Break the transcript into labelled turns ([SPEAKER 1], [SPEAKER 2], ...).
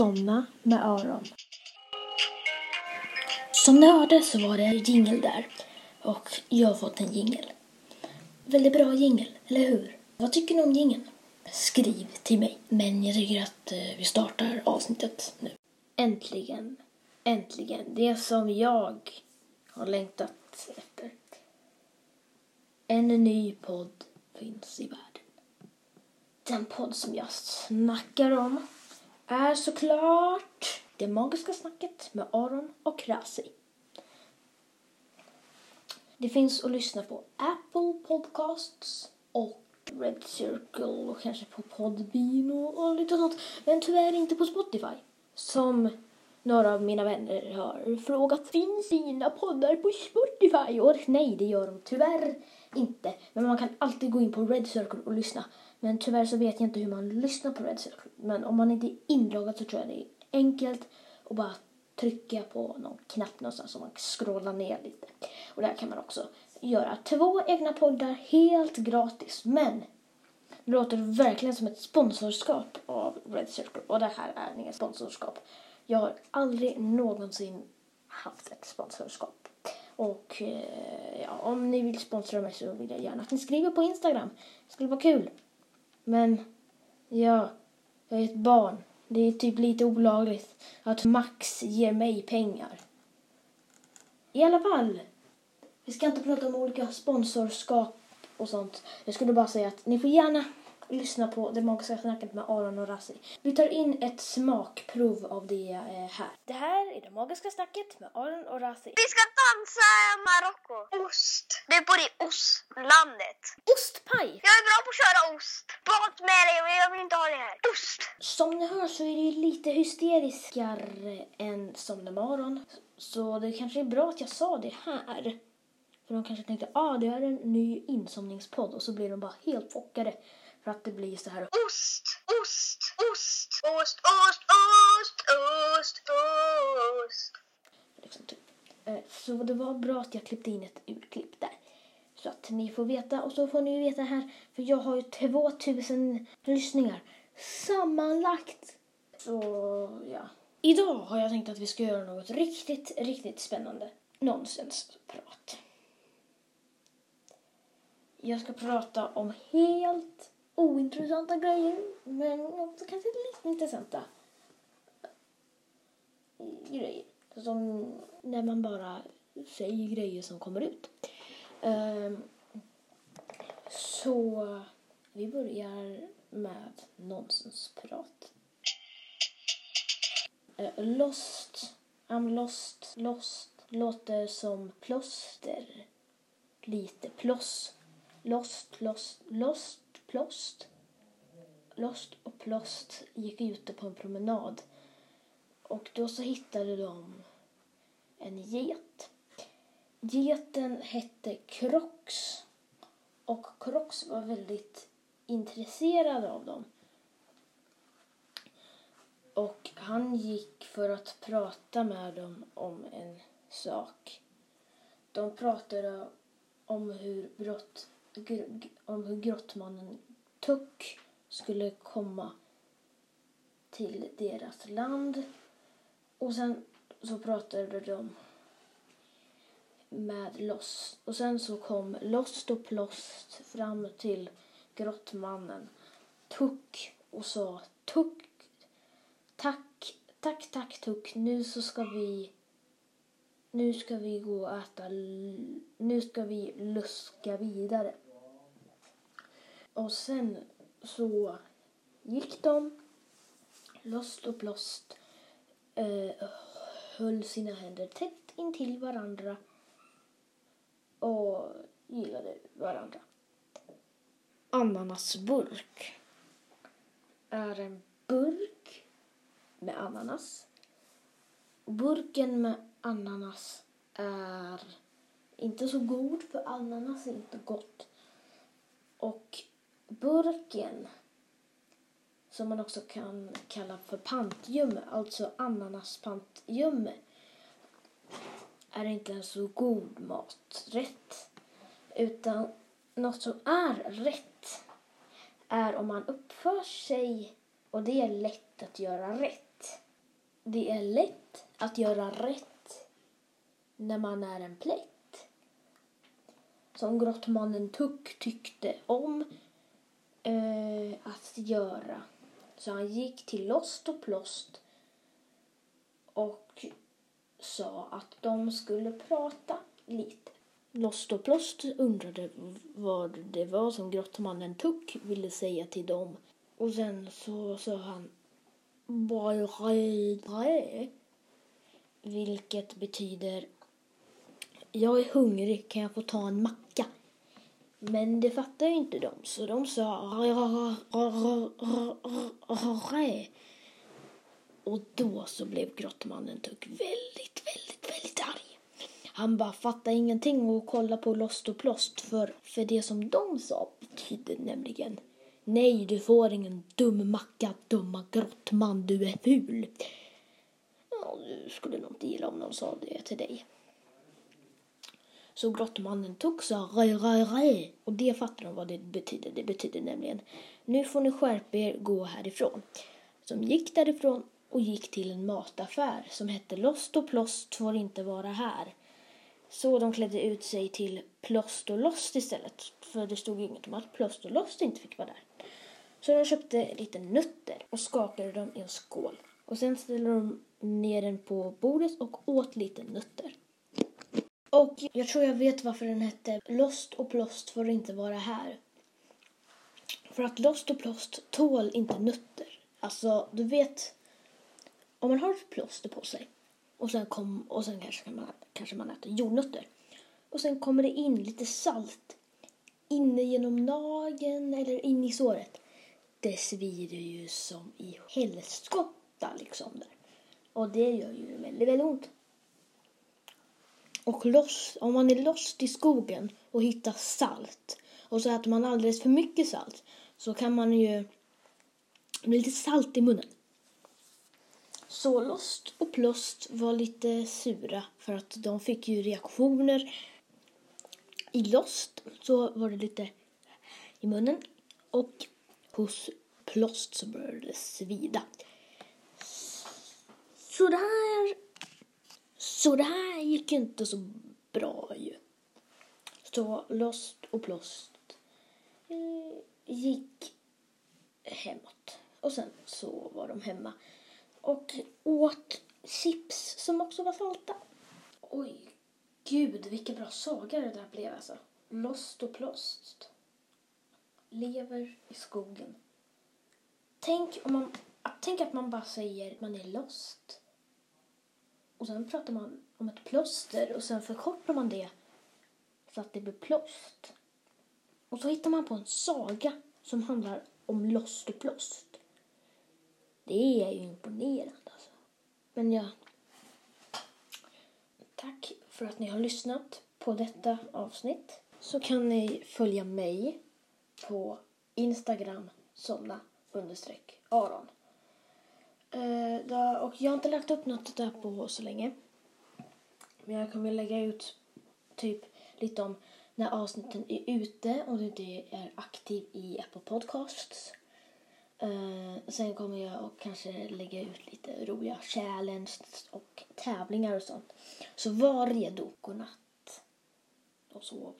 [SPEAKER 1] Somna med öron. Som ni hörde så var det jingel där. Och jag har fått en jingel. Väldigt bra jingel, eller hur? Vad tycker ni om jingeln? Skriv till mig. Men jag tycker att eh, vi startar avsnittet nu. Äntligen, äntligen. Det som jag har längtat efter. En ny podd finns i världen. Den podd som jag snackar om är såklart Det magiska snacket med Aron och Rasi. Det finns att lyssna på Apple Podcasts och Red Circle och kanske på Podbean och, och lite sånt. Men tyvärr inte på Spotify. Som några av mina vänner har frågat. Finns dina poddar på Spotify? Och nej, det gör de tyvärr inte. Men man kan alltid gå in på Red Circle och lyssna. Men tyvärr så vet jag inte hur man lyssnar på Red Circle. Men om man inte är inloggad så tror jag det är enkelt att bara trycka på någon knapp någonstans så man scrollar ner lite. Och där kan man också göra två egna poddar helt gratis. Men det låter verkligen som ett sponsorskap av Red Circle. Och det här är inget sponsorskap. Jag har aldrig någonsin haft ett sponsorskap. Och eh, ja, om ni vill sponsra mig så vill jag gärna att ni skriver på Instagram. Det skulle vara kul. Men ja, jag är ett barn. Det är typ lite olagligt att Max ger mig pengar. I alla fall, vi ska inte prata om olika sponsorskap och sånt. Jag skulle bara säga att ni får gärna lyssna på Det magiska snacket med Aron och Rassi. Vi tar in ett smakprov av det eh, här. Det här är Det magiska snacket med Aron och Rassi.
[SPEAKER 2] Vi ska dansa Marocko. Ost. Du bor i ostlandet.
[SPEAKER 1] Ostpaj!
[SPEAKER 2] Jag är bra på att köra ost. Mat med dig jag vill inte ha det här. Ost.
[SPEAKER 1] Som ni hör så är det ju lite hysteriskare än som det med Aron. Så det kanske är bra att jag sa det här. För de kanske tänkte, ah det är en ny insomningspodd och så blir de bara helt chockade. För att det blir så här...
[SPEAKER 2] Ost, ost, ost, ost, ost, ost, ost, ost.
[SPEAKER 1] Liksom typ. Eh, så det var bra att jag klippte in ett urklipp där. Så att ni får veta. Och så får ni veta här, för jag har ju 2000 lyssningar sammanlagt. Så ja. Idag har jag tänkt att vi ska göra något riktigt, riktigt spännande. Nonsensprat. Jag ska prata om helt ointressanta grejer. Men också kanske lite intressanta grejer. Som när man bara säger grejer som kommer ut. Ehm, så vi börjar med nonsensprat. Eh, lost, I'm lost, lost låter som plåster. Lite ploss. Lost, lost, lost, plost. Lost och Plost gick ute på en promenad. Och då så hittade de en get. Geten hette Krox. Och Krox var väldigt intresserad av dem. Och han gick för att prata med dem om en sak. De pratade om hur, brott, om hur grottmannen Tuck skulle komma till deras land. Och sen så pratade de med Lost. Och sen så kom Lost och Plost fram till grottmannen Tuck och sa Tuck, tack, tack, tack Tuck, nu så ska vi nu ska vi gå och äta, nu ska vi luska vidare. Och sen så gick de, Lost och blåst. eh, höll sina händer tätt intill varandra och gillade varandra. Ananasburk är en burk med ananas. Burken med ananas är inte så god för ananas är inte gott. Och burken som man också kan kalla för pantgömme, alltså ananaspantgömme är inte en så god maträtt. Utan något som är rätt är om man uppför sig och det är lätt att göra rätt. det är lätt att göra rätt när man är en plätt. Som grottmannen Tuck tyckte om eh, att göra. Så han gick till Lost och Plost och sa att de skulle prata lite. Lost och Plost undrade vad det var som grottmannen Tuck ville säga till dem. Och sen så sa han Bajre, vilket betyder jag är hungrig, kan jag få ta en macka? Men det fattade inte de, så de sa och då så blev grottmannen Tuck väldigt, väldigt, väldigt arg. Han bara fattade ingenting och kollade på Lost och Plost för, för det som de sa betydde nämligen Nej, du får ingen dum macka, dumma grottman, du är ful. Ja, du skulle nog inte gilla om någon sa det till dig. Så grottmannen tog sa rö, rö, rö. Och det fattar de vad det betyder. Det betyder nämligen nu får ni skärpa er, gå härifrån. Som gick därifrån och gick till en mataffär som hette Lost och Plost får inte vara här. Så de klädde ut sig till Plost och Lost istället. För det stod inget om att Plost och Lost inte fick vara där. Så de köpte lite nötter och skakade dem i en skål. Och sen ställde de ner den på bordet och åt lite nötter. Och jag tror jag vet varför den hette Lost och Plost får inte vara här. För att Lost och Plost tål inte nötter. Alltså, du vet, om man har ett plåster på sig och sen, kom, och sen kanske, kan man, kanske man äter jordnötter. Och sen kommer det in lite salt inne genom nageln eller in i såret. Det svider ju som i helskotta liksom där. Och det gör ju väldigt, väldigt ont. Och loss, om man är lost i skogen och hittar salt och så äter man alldeles för mycket salt så kan man ju bli lite salt i munnen. Så Lost och Plost var lite sura för att de fick ju reaktioner. I Lost så var det lite i munnen och hos Plost så började det svida. Så det här, så det här gick inte så bra ju. Så Lost och Plost eh, gick hemåt. Och sen så var de hemma och åt chips som också var salta. Oj, gud vilken bra saga det där blev alltså. Lost och Plost. Lever i skogen. Tänk om man, tänk att man bara säger att man är lost. Och sen pratar man om ett plåster och sen förkortar man det så att det blir plåst. Och så hittar man på en saga som handlar om lost och plåst. Det är ju imponerande alltså. Men ja. Tack för att ni har lyssnat på detta avsnitt. Så kan ni följa mig på Instagram somna understreck Aron. Eh, och jag har inte lagt upp något där på så länge. Men jag kommer lägga ut typ lite om när avsnitten är ute och inte är aktiv i Apple Podcasts. Uh, sen kommer jag att kanske lägga ut lite roliga challenges och tävlingar och sånt. Så var redo. Godnatt och sov.